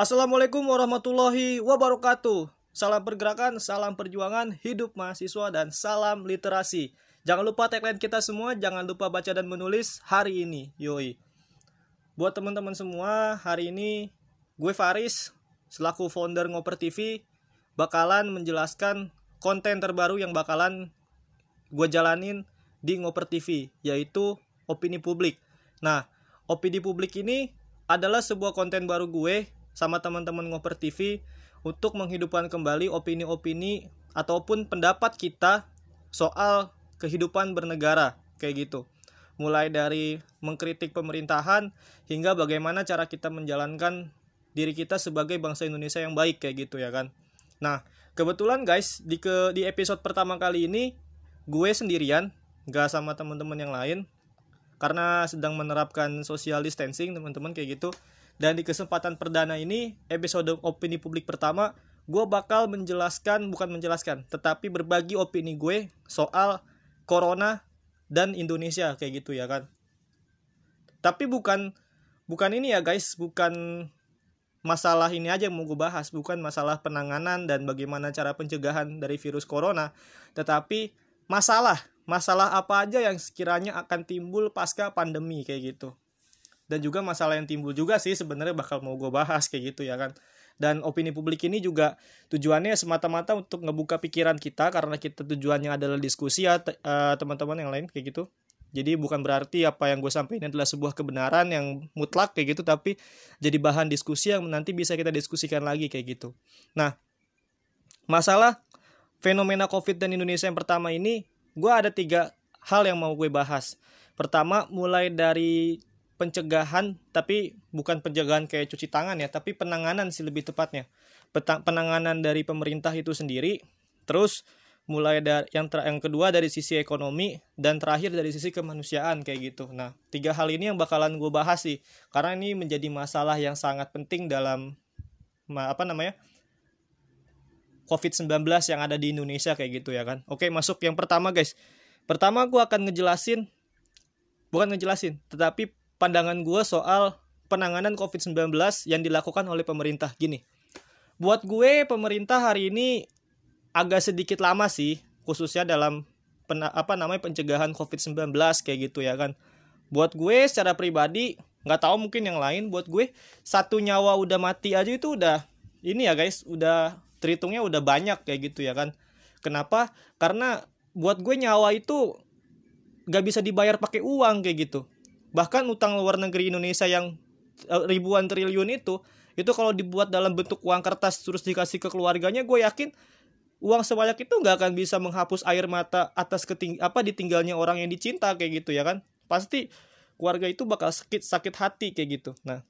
Assalamualaikum warahmatullahi wabarakatuh. Salam pergerakan, salam perjuangan, hidup mahasiswa, dan salam literasi. Jangan lupa tagline kita semua, jangan lupa baca dan menulis hari ini. Yoi. Buat teman-teman semua, hari ini gue Faris, selaku founder Ngoper TV, bakalan menjelaskan konten terbaru yang bakalan gue jalanin di Ngoper TV, yaitu opini publik. Nah, opini publik ini adalah sebuah konten baru gue sama teman-teman Ngoper TV untuk menghidupkan kembali opini-opini ataupun pendapat kita soal kehidupan bernegara kayak gitu. Mulai dari mengkritik pemerintahan hingga bagaimana cara kita menjalankan diri kita sebagai bangsa Indonesia yang baik kayak gitu ya kan. Nah, kebetulan guys di ke di episode pertama kali ini gue sendirian, gak sama teman-teman yang lain karena sedang menerapkan social distancing teman-teman kayak gitu dan di kesempatan perdana ini, episode opini publik pertama, gue bakal menjelaskan, bukan menjelaskan, tetapi berbagi opini gue soal Corona dan Indonesia kayak gitu ya kan. Tapi bukan bukan ini ya guys, bukan masalah ini aja yang mau gue bahas, bukan masalah penanganan dan bagaimana cara pencegahan dari virus corona, tetapi masalah, masalah apa aja yang sekiranya akan timbul pasca pandemi kayak gitu dan juga masalah yang timbul juga sih sebenarnya bakal mau gue bahas kayak gitu ya kan. Dan opini publik ini juga tujuannya semata-mata untuk ngebuka pikiran kita karena kita tujuannya adalah diskusi ya uh, teman-teman yang lain kayak gitu. Jadi bukan berarti apa yang gue sampaikan adalah sebuah kebenaran yang mutlak kayak gitu tapi jadi bahan diskusi yang nanti bisa kita diskusikan lagi kayak gitu. Nah masalah fenomena covid dan Indonesia yang pertama ini gue ada tiga hal yang mau gue bahas. Pertama mulai dari pencegahan tapi bukan pencegahan kayak cuci tangan ya tapi penanganan sih lebih tepatnya penanganan dari pemerintah itu sendiri terus mulai dari yang ter yang kedua dari sisi ekonomi dan terakhir dari sisi kemanusiaan kayak gitu nah tiga hal ini yang bakalan gue bahas sih karena ini menjadi masalah yang sangat penting dalam apa namanya COVID-19 yang ada di Indonesia kayak gitu ya kan. Oke, masuk yang pertama guys. Pertama gue akan ngejelasin bukan ngejelasin, tetapi pandangan gue soal penanganan COVID-19 yang dilakukan oleh pemerintah. Gini, buat gue pemerintah hari ini agak sedikit lama sih, khususnya dalam pena, apa namanya pencegahan COVID-19 kayak gitu ya kan. Buat gue secara pribadi, nggak tahu mungkin yang lain, buat gue satu nyawa udah mati aja itu udah ini ya guys, udah terhitungnya udah banyak kayak gitu ya kan. Kenapa? Karena buat gue nyawa itu nggak bisa dibayar pakai uang kayak gitu bahkan utang luar negeri Indonesia yang eh, ribuan triliun itu itu kalau dibuat dalam bentuk uang kertas terus dikasih ke keluarganya gue yakin uang sebanyak itu nggak akan bisa menghapus air mata atas keting apa ditinggalnya orang yang dicinta kayak gitu ya kan? Pasti keluarga itu bakal sakit sakit hati kayak gitu. Nah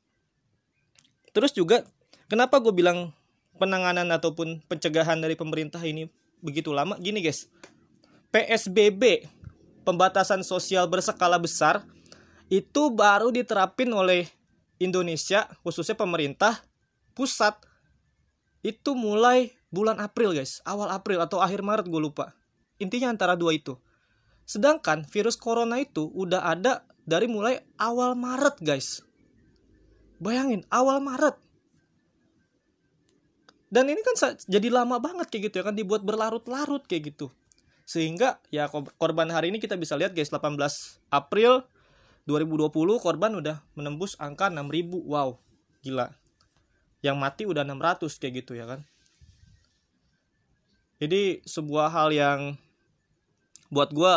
terus juga kenapa gue bilang penanganan ataupun pencegahan dari pemerintah ini begitu lama? Gini guys. PSBB pembatasan sosial berskala besar itu baru diterapin oleh Indonesia khususnya pemerintah pusat. Itu mulai bulan April guys. Awal April atau akhir Maret gue lupa. Intinya antara dua itu. Sedangkan virus corona itu udah ada dari mulai awal Maret guys. Bayangin awal Maret. Dan ini kan jadi lama banget kayak gitu ya kan dibuat berlarut-larut kayak gitu. Sehingga ya korban hari ini kita bisa lihat guys 18 April 2020 korban udah menembus angka 6000 wow gila. Yang mati udah 600 kayak gitu ya kan? Jadi sebuah hal yang buat gue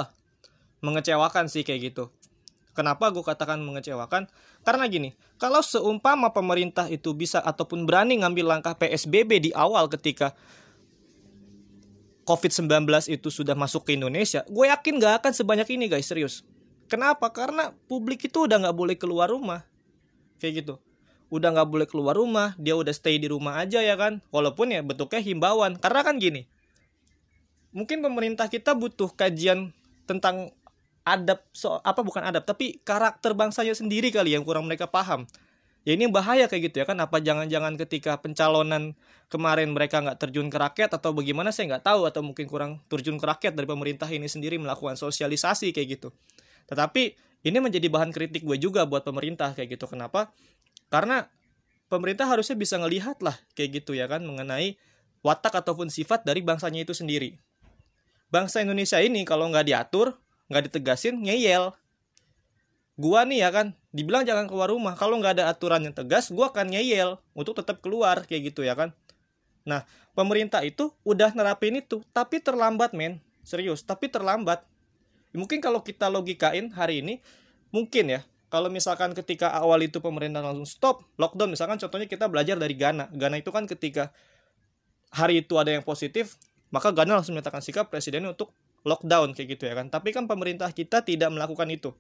mengecewakan sih kayak gitu. Kenapa gue katakan mengecewakan? Karena gini kalau seumpama pemerintah itu bisa ataupun berani ngambil langkah PSBB di awal ketika COVID-19 itu sudah masuk ke Indonesia, gue yakin gak akan sebanyak ini guys, serius. Kenapa? Karena publik itu udah nggak boleh keluar rumah. Kayak gitu. Udah nggak boleh keluar rumah, dia udah stay di rumah aja ya kan. Walaupun ya bentuknya himbauan. Karena kan gini. Mungkin pemerintah kita butuh kajian tentang adab so apa bukan adab tapi karakter bangsanya sendiri kali yang kurang mereka paham ya ini bahaya kayak gitu ya kan apa jangan-jangan ketika pencalonan kemarin mereka nggak terjun ke rakyat atau bagaimana saya nggak tahu atau mungkin kurang terjun ke rakyat dari pemerintah ini sendiri melakukan sosialisasi kayak gitu tetapi ini menjadi bahan kritik gue juga buat pemerintah kayak gitu. Kenapa? Karena pemerintah harusnya bisa ngelihat lah kayak gitu ya kan mengenai watak ataupun sifat dari bangsanya itu sendiri. Bangsa Indonesia ini kalau nggak diatur, nggak ditegasin, ngeyel. Gua nih ya kan, dibilang jangan keluar rumah. Kalau nggak ada aturan yang tegas, gua akan ngeyel untuk tetap keluar kayak gitu ya kan. Nah, pemerintah itu udah nerapin itu, tapi terlambat men. Serius, tapi terlambat. Mungkin kalau kita logikain hari ini, mungkin ya, kalau misalkan ketika awal itu pemerintah langsung stop lockdown misalkan contohnya kita belajar dari Ghana Ghana itu kan ketika hari itu ada yang positif, maka Ghana langsung menyatakan sikap presiden untuk lockdown kayak gitu ya kan. Tapi kan pemerintah kita tidak melakukan itu.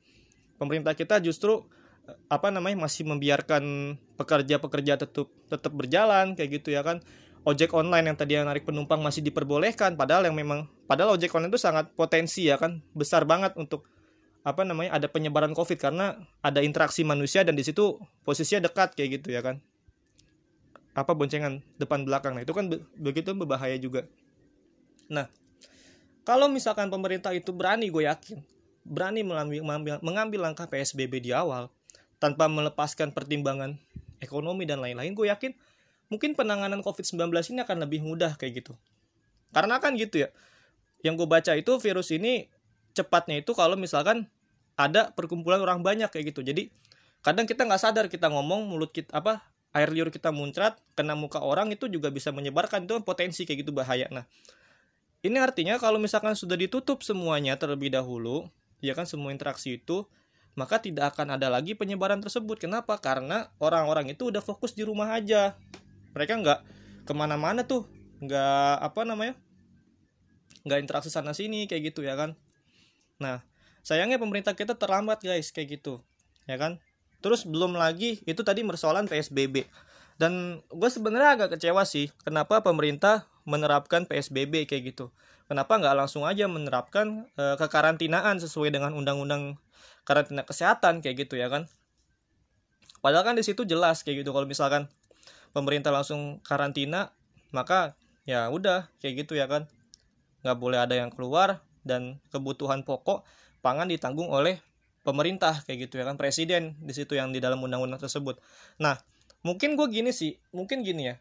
Pemerintah kita justru eh, apa namanya masih membiarkan pekerja-pekerja tetap tetap berjalan kayak gitu ya kan. Ojek online yang tadi yang narik penumpang masih diperbolehkan. Padahal yang memang padahal ojek online itu sangat potensi ya kan besar banget untuk apa namanya ada penyebaran covid karena ada interaksi manusia dan di situ posisinya dekat kayak gitu ya kan. Apa boncengan depan belakang. Nah itu kan be begitu berbahaya juga. Nah kalau misalkan pemerintah itu berani gue yakin berani mengambil, mengambil langkah PSBB di awal tanpa melepaskan pertimbangan ekonomi dan lain-lain gue yakin mungkin penanganan COVID-19 ini akan lebih mudah kayak gitu. Karena kan gitu ya yang gue baca itu virus ini cepatnya itu kalau misalkan ada perkumpulan orang banyak kayak gitu. Jadi kadang kita nggak sadar kita ngomong mulut kita apa air liur kita muncrat kena muka orang itu juga bisa menyebarkan itu potensi kayak gitu bahaya. Nah ini artinya kalau misalkan sudah ditutup semuanya terlebih dahulu ya kan semua interaksi itu maka tidak akan ada lagi penyebaran tersebut. Kenapa? Karena orang-orang itu udah fokus di rumah aja mereka nggak ke mana-mana tuh nggak apa namanya nggak interaksi sana sini kayak gitu ya kan nah sayangnya pemerintah kita terlambat guys kayak gitu ya kan Terus belum lagi itu tadi persoalan PSBB. Dan gue sebenarnya agak kecewa sih kenapa pemerintah menerapkan PSBB kayak gitu. Kenapa nggak langsung aja menerapkan e, kekarantinaan sesuai dengan undang-undang karantina kesehatan kayak gitu ya kan? Padahal kan di situ jelas kayak gitu kalau misalkan pemerintah langsung karantina maka ya udah kayak gitu ya kan. Nggak boleh ada yang keluar dan kebutuhan pokok pangan ditanggung oleh pemerintah kayak gitu ya kan. Presiden di situ yang di dalam undang-undang tersebut. Nah mungkin gue gini sih mungkin gini ya.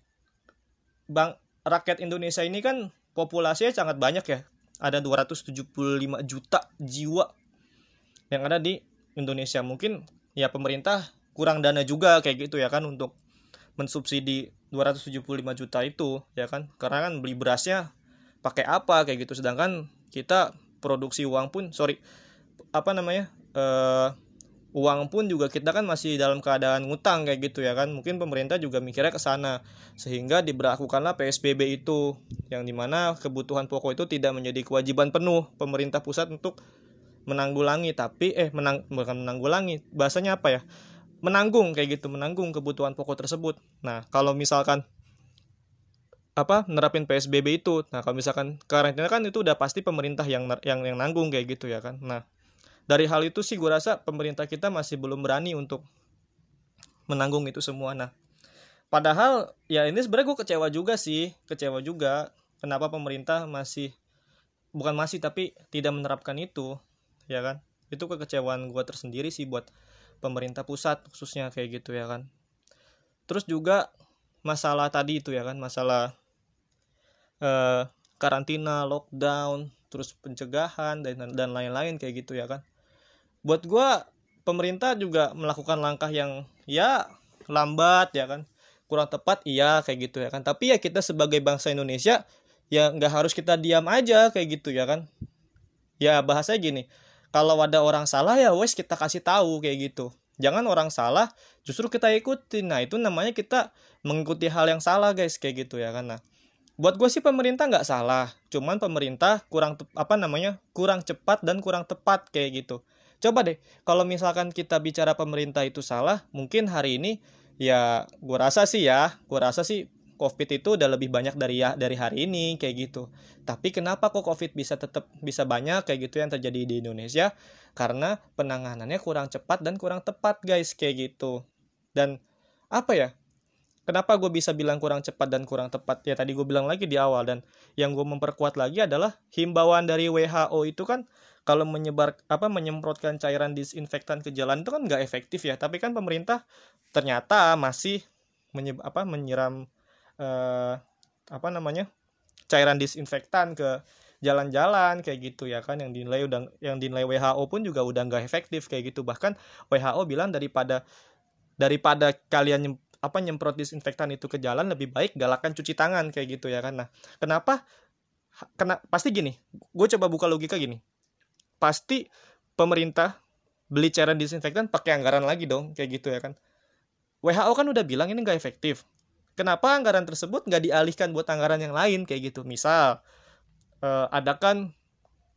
Bang rakyat Indonesia ini kan populasinya sangat banyak ya. Ada 275 juta jiwa yang ada di Indonesia. Mungkin ya pemerintah kurang dana juga kayak gitu ya kan untuk mensubsidi 275 juta itu ya kan? Karena kan beli berasnya pakai apa kayak gitu. Sedangkan kita produksi uang pun sorry apa namanya uh, uang pun juga kita kan masih dalam keadaan ngutang kayak gitu ya kan? Mungkin pemerintah juga mikirnya ke sana. Sehingga diberlakukanlah PSBB itu yang di mana kebutuhan pokok itu tidak menjadi kewajiban penuh pemerintah pusat untuk menanggulangi. Tapi eh menang bukan menanggulangi bahasanya apa ya menanggung kayak gitu menanggung kebutuhan pokok tersebut. Nah kalau misalkan apa nerapin PSBB itu nah kalau misalkan karantina kan itu udah pasti pemerintah yang yang yang nanggung kayak gitu ya kan? Nah dari hal itu sih gue rasa pemerintah kita masih belum berani untuk menanggung itu semua. Nah padahal ya ini sebenarnya gue kecewa juga sih kecewa juga kenapa pemerintah masih bukan masih tapi tidak menerapkan itu ya kan? Itu kekecewaan gue tersendiri sih buat pemerintah pusat khususnya kayak gitu ya kan. Terus juga masalah tadi itu ya kan masalah eh, karantina lockdown terus pencegahan dan dan lain-lain kayak gitu ya kan. Buat gue pemerintah juga melakukan langkah yang ya lambat ya kan. Kurang tepat iya kayak gitu ya kan. Tapi ya kita sebagai bangsa Indonesia ya nggak harus kita diam aja kayak gitu ya kan. Ya bahasa gini kalau ada orang salah ya wes kita kasih tahu kayak gitu. Jangan orang salah justru kita ikutin nah itu namanya kita mengikuti hal yang salah guys kayak gitu ya nah buat gue sih pemerintah nggak salah. Cuman pemerintah kurang apa namanya kurang cepat dan kurang tepat kayak gitu. Coba deh kalau misalkan kita bicara pemerintah itu salah mungkin hari ini ya gue rasa sih ya gue rasa sih covid itu udah lebih banyak dari ya dari hari ini kayak gitu. Tapi kenapa kok covid bisa tetap bisa banyak kayak gitu yang terjadi di Indonesia? Karena penanganannya kurang cepat dan kurang tepat guys kayak gitu. Dan apa ya? Kenapa gue bisa bilang kurang cepat dan kurang tepat? Ya tadi gue bilang lagi di awal dan yang gue memperkuat lagi adalah himbauan dari WHO itu kan kalau menyebar apa menyemprotkan cairan disinfektan ke jalan itu kan nggak efektif ya. Tapi kan pemerintah ternyata masih menye, apa menyiram uh, apa namanya cairan disinfektan ke jalan-jalan kayak gitu ya kan yang dinilai udah yang dinilai WHO pun juga udah nggak efektif kayak gitu. Bahkan WHO bilang daripada daripada kalian nyem, apa nyemprot disinfektan itu ke jalan lebih baik galakan cuci tangan kayak gitu ya kan. Nah kenapa kena pasti gini gue coba buka logika gini. Pasti pemerintah beli cairan disinfektan pakai anggaran lagi dong kayak gitu ya kan. WHO kan udah bilang ini nggak efektif kenapa anggaran tersebut nggak dialihkan buat anggaran yang lain? Kayak gitu. Misal uh, adakan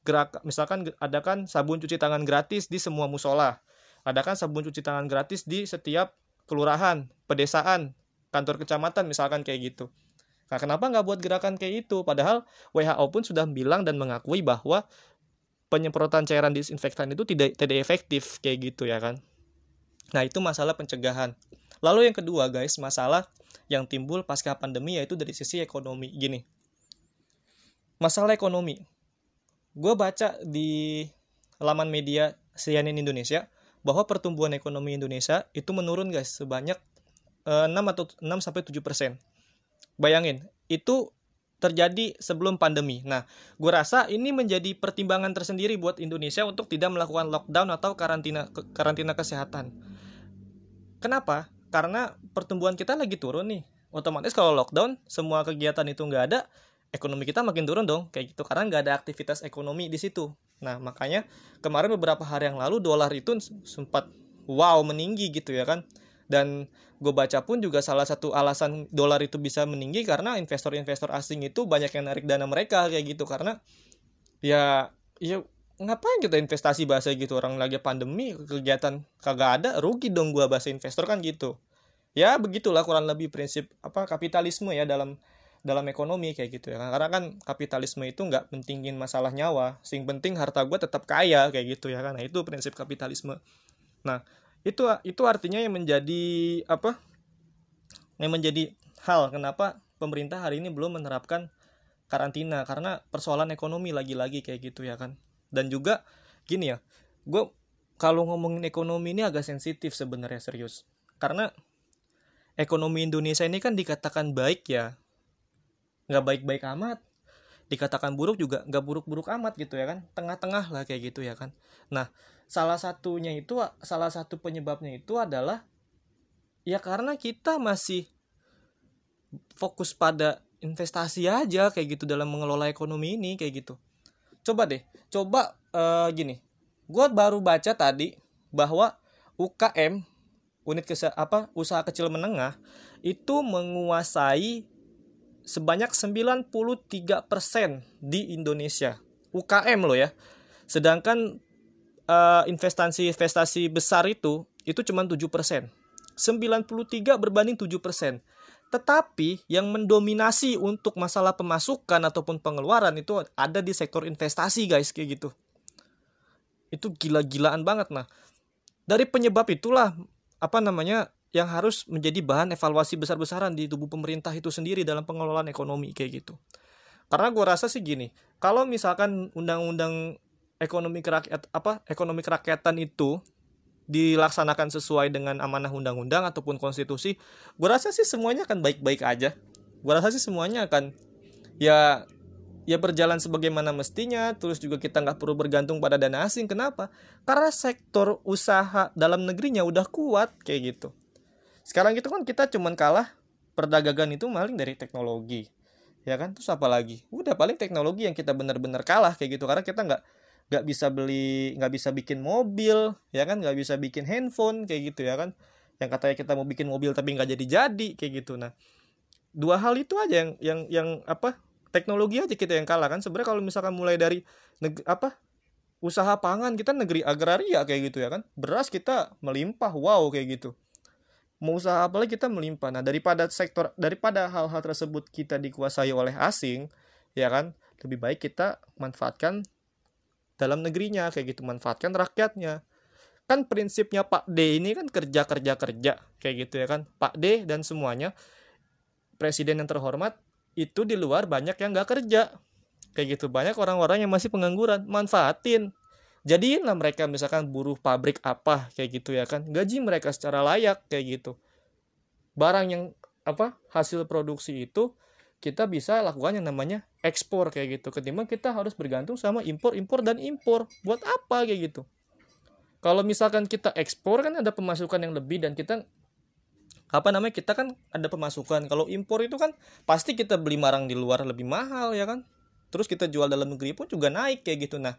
gerak misalkan adakan sabun cuci tangan gratis di semua musola. Adakan sabun cuci tangan gratis di setiap kelurahan pedesaan kantor kecamatan misalkan kayak gitu. Nah kenapa nggak buat gerakan kayak itu? Padahal WHO pun sudah bilang dan mengakui bahwa penyemprotan cairan disinfektan itu tidak tidak efektif kayak gitu ya kan? Nah itu masalah pencegahan. Lalu yang kedua guys masalah yang timbul pasca pandemi yaitu dari sisi ekonomi gini masalah ekonomi gue baca di laman media CNN Indonesia bahwa pertumbuhan ekonomi Indonesia itu menurun guys sebanyak uh, eh, 6 atau 6 sampai 7 persen. Bayangin, itu terjadi sebelum pandemi. Nah, gue rasa ini menjadi pertimbangan tersendiri buat Indonesia untuk tidak melakukan lockdown atau karantina karantina kesehatan. Kenapa? Karena pertumbuhan kita lagi turun nih. Otomatis kalau lockdown, semua kegiatan itu nggak ada, ekonomi kita makin turun dong kayak gitu. Karena nggak ada aktivitas ekonomi di situ. Nah makanya kemarin beberapa hari yang lalu dolar itu sempat wow meninggi gitu ya kan. Dan gue baca pun juga salah satu alasan dolar itu bisa meninggi karena investor-investor asing itu banyak yang narik dana mereka kayak gitu. Karena ya ya ngapain kita investasi bahasa gitu? Orang lagi pandemi kegiatan kagak ada rugi dong gue bahasa investor kan gitu. Ya begitulah kurang lebih prinsip apa kapitalisme ya dalam dalam ekonomi kayak gitu ya. Karena kan kapitalisme itu nggak pentingin masalah nyawa. Sing penting harta gue tetap kaya kayak gitu ya karena itu prinsip kapitalisme. Nah itu itu artinya yang menjadi apa yang menjadi hal kenapa pemerintah hari ini belum menerapkan karantina. Karena persoalan ekonomi lagi-lagi kayak gitu ya kan dan juga gini ya gue kalau ngomongin ekonomi ini agak sensitif sebenarnya serius. Karena ekonomi Indonesia ini kan dikatakan baik ya nggak baik-baik amat. Dikatakan buruk juga nggak buruk-buruk amat gitu ya kan tengah-tengah lah kayak gitu ya kan. Nah salah satunya itu salah satu penyebabnya itu adalah ya karena kita masih fokus pada investasi aja kayak gitu dalam mengelola ekonomi ini kayak gitu coba deh coba uh, gini gue baru baca tadi bahwa UKM unit kese apa usaha kecil menengah itu menguasai sebanyak 93% di Indonesia. UKM loh ya. Sedangkan uh, investasi-investasi besar itu itu cuma 7%. 93 berbanding 7%. Tetapi yang mendominasi untuk masalah pemasukan ataupun pengeluaran itu ada di sektor investasi guys kayak gitu. Itu gila-gilaan banget nah. Dari penyebab itulah apa namanya yang harus menjadi bahan evaluasi besar-besaran di tubuh pemerintah itu sendiri dalam pengelolaan ekonomi kayak gitu. Karena gue rasa sih gini, kalau misalkan undang-undang ekonomi kerakyat apa ekonomi kerakyatan itu dilaksanakan sesuai dengan amanah undang-undang ataupun konstitusi, gue rasa sih semuanya akan baik-baik aja. Gue rasa sih semuanya akan ya ya berjalan sebagaimana mestinya terus juga kita nggak perlu bergantung pada dana asing. Kenapa? Karena sektor usaha dalam negerinya udah kuat kayak gitu. Sekarang gitu kan kita cuman kalah perdagangan itu maling dari teknologi ya kan? Terus apa lagi? Udah paling teknologi yang kita benar-benar kalah kayak gitu. Karena kita nggak nggak bisa beli nggak bisa bikin mobil ya kan? Nggak bisa bikin handphone kayak gitu ya kan? Yang katanya kita mau bikin mobil tapi nggak jadi jadi kayak gitu. Nah dua hal itu aja yang yang yang apa teknologi aja kita yang kalah kan? Sebenarnya kalau misalkan mulai dari neg apa usaha pangan kita negeri agraria kayak gitu ya kan? Beras kita melimpah wow kayak gitu. Mau usaha apa lagi kita melimpah. Nah, daripada sektor daripada hal-hal tersebut kita dikuasai oleh asing, ya kan? Lebih baik kita manfaatkan dalam negerinya kayak gitu, manfaatkan rakyatnya. Kan prinsipnya Pak D ini kan kerja kerja kerja kayak gitu ya kan. Pak D dan semuanya presiden yang terhormat itu di luar banyak yang nggak kerja. Kayak gitu banyak orang-orang yang masih pengangguran, manfaatin jadiinlah mereka misalkan buruh pabrik apa kayak gitu ya kan gaji mereka secara layak kayak gitu barang yang apa hasil produksi itu kita bisa lakukan yang namanya ekspor kayak gitu. Ketimbang kita harus bergantung sama impor impor dan impor. Buat apa kayak gitu. Kalau misalkan kita ekspor kan ada pemasukan yang lebih dan kita apa namanya kita kan ada pemasukan. Kalau impor itu kan pasti kita beli barang di luar lebih mahal ya kan? Terus kita jual dalam negeri pun juga naik kayak gitu. Nah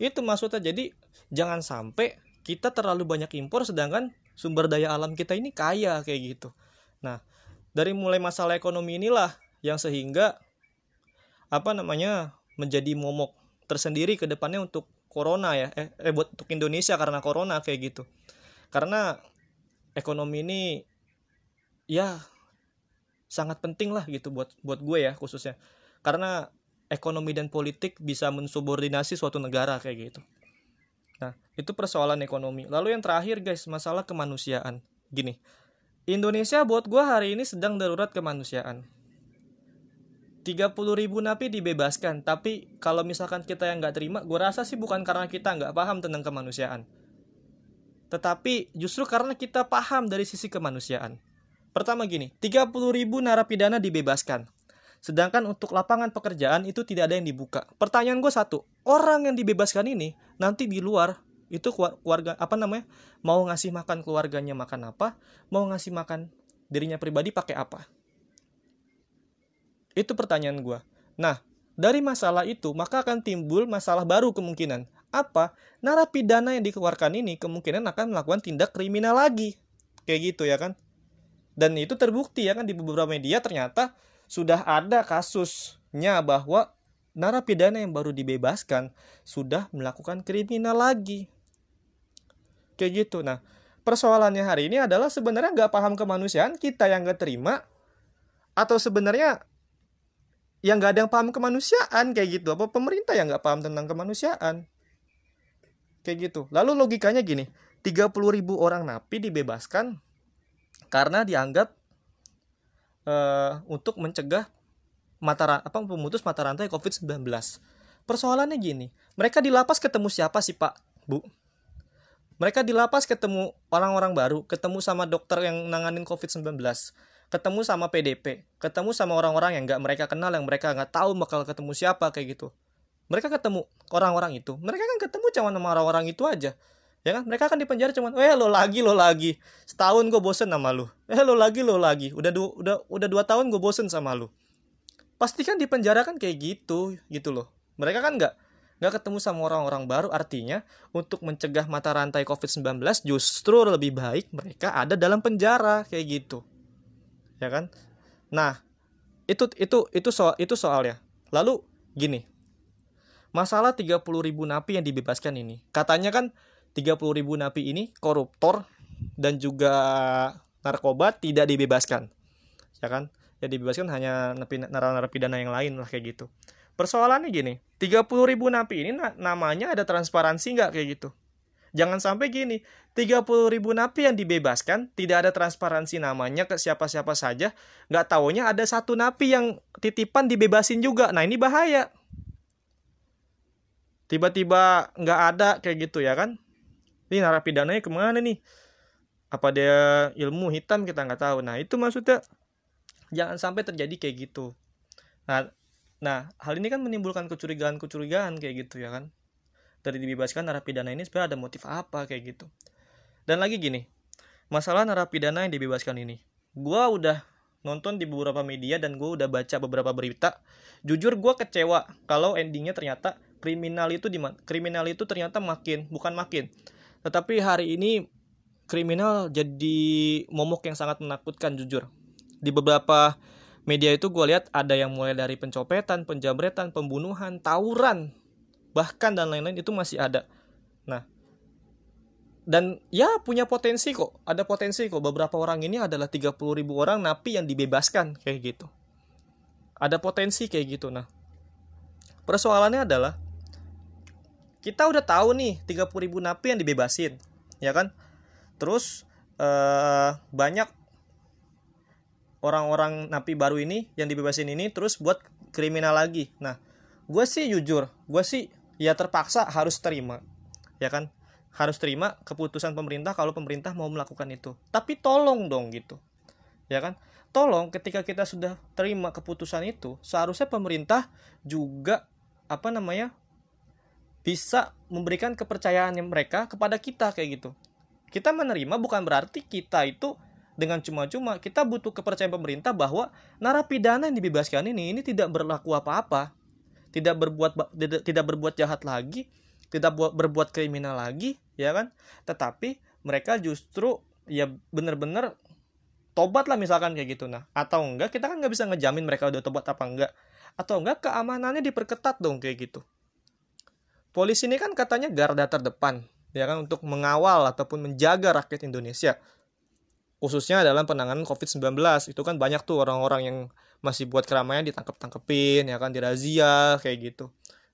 itu maksudnya. Jadi jangan sampai kita terlalu banyak impor sedangkan sumber daya alam kita ini kaya kayak gitu. Nah dari mulai masalah ekonomi inilah yang sehingga apa namanya menjadi momok tersendiri ke depannya untuk corona ya eh, eh buat untuk Indonesia karena corona kayak gitu. Karena ekonomi ini ya sangat penting lah gitu buat buat gue ya khususnya. Karena ekonomi dan politik bisa mensubordinasi suatu negara kayak gitu. Nah itu persoalan ekonomi. Lalu yang terakhir guys masalah kemanusiaan. Gini Indonesia buat gue hari ini sedang darurat kemanusiaan 30 ribu napi dibebaskan. Tapi kalau misalkan kita yang nggak terima gue rasa sih bukan karena kita nggak paham tentang kemanusiaan. Tetapi justru karena kita paham dari sisi kemanusiaan. Pertama gini 30 ribu narapidana dibebaskan. Sedangkan untuk lapangan pekerjaan itu tidak ada yang dibuka. Pertanyaan gue satu orang yang dibebaskan ini nanti di luar itu keluarga apa namanya mau ngasih makan keluarganya makan apa mau ngasih makan dirinya pribadi pakai apa itu pertanyaan gue. Nah, dari masalah itu maka akan timbul masalah baru kemungkinan. Apa? Narapidana yang dikeluarkan ini kemungkinan akan melakukan tindak kriminal lagi. Kayak gitu ya kan? Dan itu terbukti ya kan di beberapa media ternyata sudah ada kasusnya bahwa narapidana yang baru dibebaskan sudah melakukan kriminal lagi. Kayak gitu. Nah, persoalannya hari ini adalah sebenarnya nggak paham kemanusiaan kita yang nggak terima atau sebenarnya yang nggak ada yang paham kemanusiaan kayak gitu. Apa pemerintah yang nggak paham tentang kemanusiaan? Kayak gitu. Lalu logikanya gini 30 ribu orang napi dibebaskan karena dianggap uh, untuk mencegah mata apa pemutus mata rantai COVID-19 persoalannya gini mereka di lapas ketemu siapa sih pak? Bu? Mereka di lapas ketemu orang-orang baru ketemu sama dokter yang nanganin COVID-19 ketemu sama PDP, ketemu sama orang-orang yang nggak mereka kenal, yang mereka nggak tahu bakal ketemu siapa kayak gitu. Mereka ketemu orang-orang itu, mereka kan ketemu cuma sama orang-orang itu aja, ya kan? Mereka kan di penjara cuma, eh lo lagi lo lagi, setahun gue bosen sama lu, eh lo lagi lo lagi, udah du udah udah dua tahun gue bosen sama lu. Pasti kan di penjara kan kayak gitu, gitu loh. Mereka kan nggak nggak ketemu sama orang-orang baru artinya untuk mencegah mata rantai COVID-19 justru lebih baik mereka ada dalam penjara kayak gitu ya kan? Nah itu itu itu soal itu soalnya. Lalu gini. Masalah 30 ribu napi yang dibebaskan ini. Katanya kan 30 ribu napi ini koruptor dan juga narkoba tidak dibebaskan. Ya kan? Ya dibebaskan hanya narapidana yang lain lah kayak gitu. Persoalannya gini 30 ribu napi ini namanya ada transparansi nggak kayak gitu? Jangan sampai gini, 30 ribu napi yang dibebaskan, tidak ada transparansi namanya ke siapa-siapa saja, nggak taunya ada satu napi yang titipan dibebasin juga. Nah ini bahaya. Tiba-tiba nggak ada kayak gitu ya kan? Ini narapidananya ke mana nih? Apa dia ilmu hitam kita nggak tahu. Nah itu maksudnya jangan sampai terjadi kayak gitu. Nah, nah hal ini kan menimbulkan kecurigaan-kecurigaan kayak gitu ya kan? dari dibebaskan narapidana ini sebenarnya ada motif apa kayak gitu dan lagi gini masalah narapidana yang dibebaskan ini. Gue udah nonton di beberapa media dan gue udah baca beberapa berita. Jujur gue kecewa kalau endingnya ternyata kriminal itu di kriminal itu ternyata makin bukan makin. Tetapi hari ini kriminal jadi momok yang sangat menakutkan jujur. Di beberapa media itu gue lihat ada yang mulai dari pencopetan penjamretan pembunuhan tawuran bahkan dan lain-lain itu masih ada. Nah dan ya punya potensi kok. Ada potensi kok. Beberapa orang ini adalah 30 ribu orang napi yang dibebaskan kayak gitu. Ada potensi kayak gitu nah. Persoalannya adalah kita udah tahu nih 30 ribu napi yang dibebasin ya kan? Terus eh, banyak orang-orang napi baru ini yang dibebasin ini terus buat kriminal lagi. Nah gue sih jujur gue sih ya terpaksa harus terima ya kan harus terima keputusan pemerintah kalau pemerintah mau melakukan itu. Tapi tolong dong gitu. Ya kan? Tolong ketika kita sudah terima keputusan itu seharusnya pemerintah juga apa namanya bisa memberikan kepercayaan mereka kepada kita kayak gitu. Kita menerima bukan berarti kita itu dengan cuma-cuma kita butuh kepercayaan pemerintah bahwa narapidana yang dibebaskan ini ini tidak berlaku apa-apa. Tidak berbuat tidak berbuat jahat lagi tidak buat berbuat kriminal lagi ya kan? Tetapi mereka justru ya bener-bener tobat lah misalkan kayak gitu. Nah atau enggak kita kan nggak bisa ngejamin mereka udah tobat apa enggak. Atau enggak keamanannya diperketat dong kayak gitu. Polisi ini kan katanya garda terdepan ya kan untuk mengawal ataupun menjaga rakyat Indonesia. Khususnya dalam penanganan COVID-19 itu kan banyak tuh orang-orang yang masih buat keramaian ditangkap-tangkepin ya kan dirazia kayak gitu.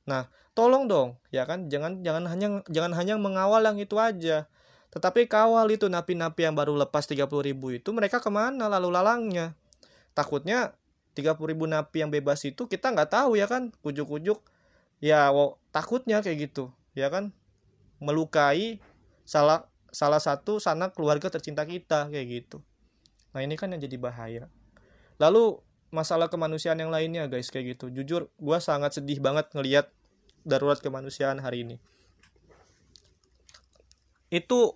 Nah tolong dong ya kan? Jangan jangan hanya jangan hanya mengawal yang itu aja. Tetapi kawal itu napi-napi yang baru lepas 30 ribu itu mereka ke mana lalu lalangnya? Takutnya 30 ribu napi yang bebas itu kita nggak tahu ya kan? Kujuk-kujuk. Ya wow, takutnya kayak gitu ya kan? Melukai salah salah satu sanak keluarga tercinta kita kayak gitu. Nah ini kan yang jadi bahaya. Lalu masalah kemanusiaan yang lainnya guys kayak gitu. Jujur gue sangat sedih banget ngelihat darurat kemanusiaan hari ini itu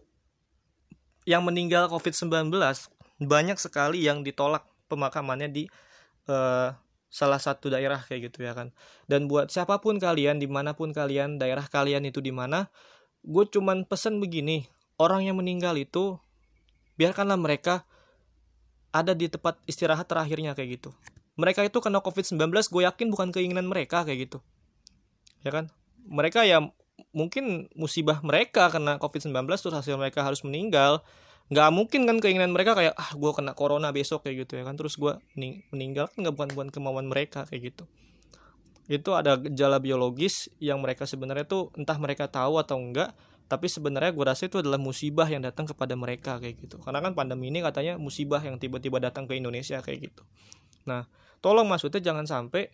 yang meninggal covid-19 banyak sekali yang ditolak pemakamannya di uh, salah satu daerah kayak gitu ya kan dan buat siapa pun kalian di mana pun kalian daerah kalian itu di mana gue cuman pesen begini orang yang meninggal itu biarkanlah mereka ada di tempat istirahat terakhirnya kayak gitu. Mereka itu kena COVID-19 gue yakin bukan keinginan mereka kayak gitu. Ya kan? Mereka ya mungkin musibah mereka kena COVID-19 terus hasil mereka harus meninggal. Nggak mungkin kan keinginan mereka kayak ah gue kena corona besok kayak gitu ya kan terus gue meninggal kan nggak bukan bukan kemauan mereka kayak gitu itu ada gejala biologis yang mereka sebenarnya tuh entah mereka tahu atau enggak tapi sebenarnya gue rasa itu adalah musibah yang datang kepada mereka kayak gitu karena kan pandemi ini katanya musibah yang tiba-tiba datang ke Indonesia kayak gitu nah tolong maksudnya jangan sampai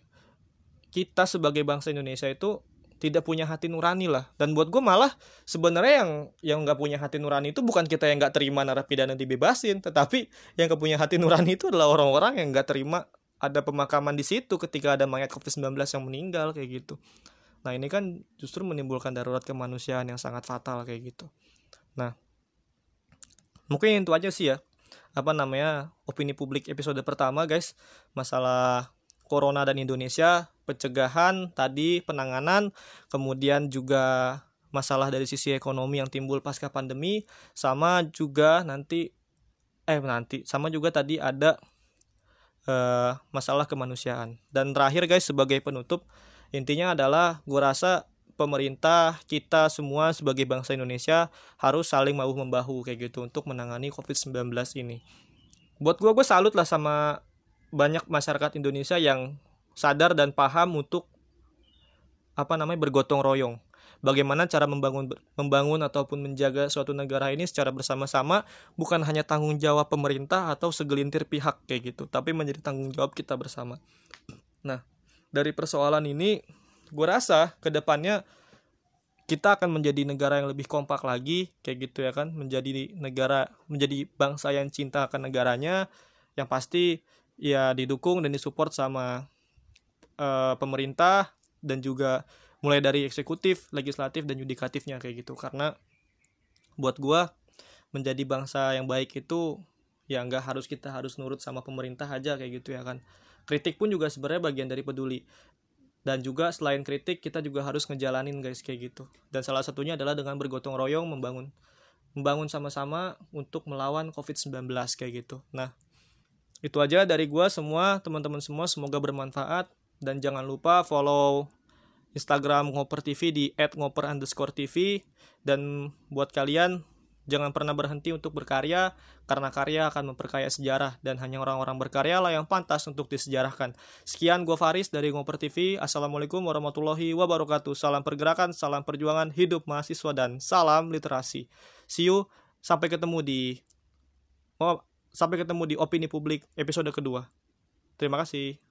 kita sebagai bangsa Indonesia itu tidak punya hati nurani lah. Dan buat gue malah sebenarnya yang yang nggak punya hati nurani itu bukan kita yang nggak terima narapidana dibebasin tetapi yang gak punya hati nurani itu adalah orang-orang yang nggak terima ada pemakaman di situ ketika ada mayat COVID-19 yang meninggal kayak gitu. Nah ini kan justru menimbulkan darurat kemanusiaan yang sangat fatal kayak gitu. Nah mungkin itu aja sih ya. Apa namanya opini publik episode pertama guys. Masalah corona dan Indonesia pencegahan tadi penanganan kemudian juga masalah dari sisi ekonomi yang timbul pasca pandemi sama juga nanti eh nanti sama juga tadi ada uh, masalah kemanusiaan dan terakhir guys sebagai penutup intinya adalah gue rasa pemerintah kita semua sebagai bangsa Indonesia harus saling mau membahu kayak gitu untuk menangani COVID-19 ini. Buat gue gue salut lah sama banyak masyarakat Indonesia yang sadar dan paham untuk apa namanya bergotong royong. Bagaimana cara membangun membangun ataupun menjaga suatu negara ini secara bersama-sama bukan hanya tanggung jawab pemerintah atau segelintir pihak kayak gitu, tapi menjadi tanggung jawab kita bersama. Nah, dari persoalan ini gue rasa ke depannya kita akan menjadi negara yang lebih kompak lagi kayak gitu ya kan menjadi negara menjadi bangsa yang cinta akan negaranya yang pasti ya didukung dan disupport sama uh, pemerintah dan juga mulai dari eksekutif, legislatif dan yudikatifnya kayak gitu. Karena buat gue menjadi bangsa yang baik itu ya nggak harus kita harus nurut sama pemerintah aja kayak gitu ya kan. Kritik pun juga sebenarnya bagian dari peduli. Dan juga selain kritik kita juga harus ngejalanin guys kayak gitu. Dan salah satunya adalah dengan bergotong royong membangun membangun sama-sama untuk melawan COVID-19 kayak gitu. Nah itu aja dari gua semua teman-teman semua. Semoga bermanfaat dan jangan lupa follow Instagram Ngoper TV di @ngoper_tv dan buat kalian Jangan pernah berhenti untuk berkarya, karena karya akan memperkaya sejarah, dan hanya orang-orang berkarya lah yang pantas untuk disejarahkan. Sekian, gue Faris dari Ngoper TV. Assalamualaikum warahmatullahi wabarakatuh. Salam pergerakan, salam perjuangan, hidup mahasiswa, dan salam literasi. See you, sampai ketemu di... Oh, sampai ketemu di Opini Publik episode kedua. Terima kasih.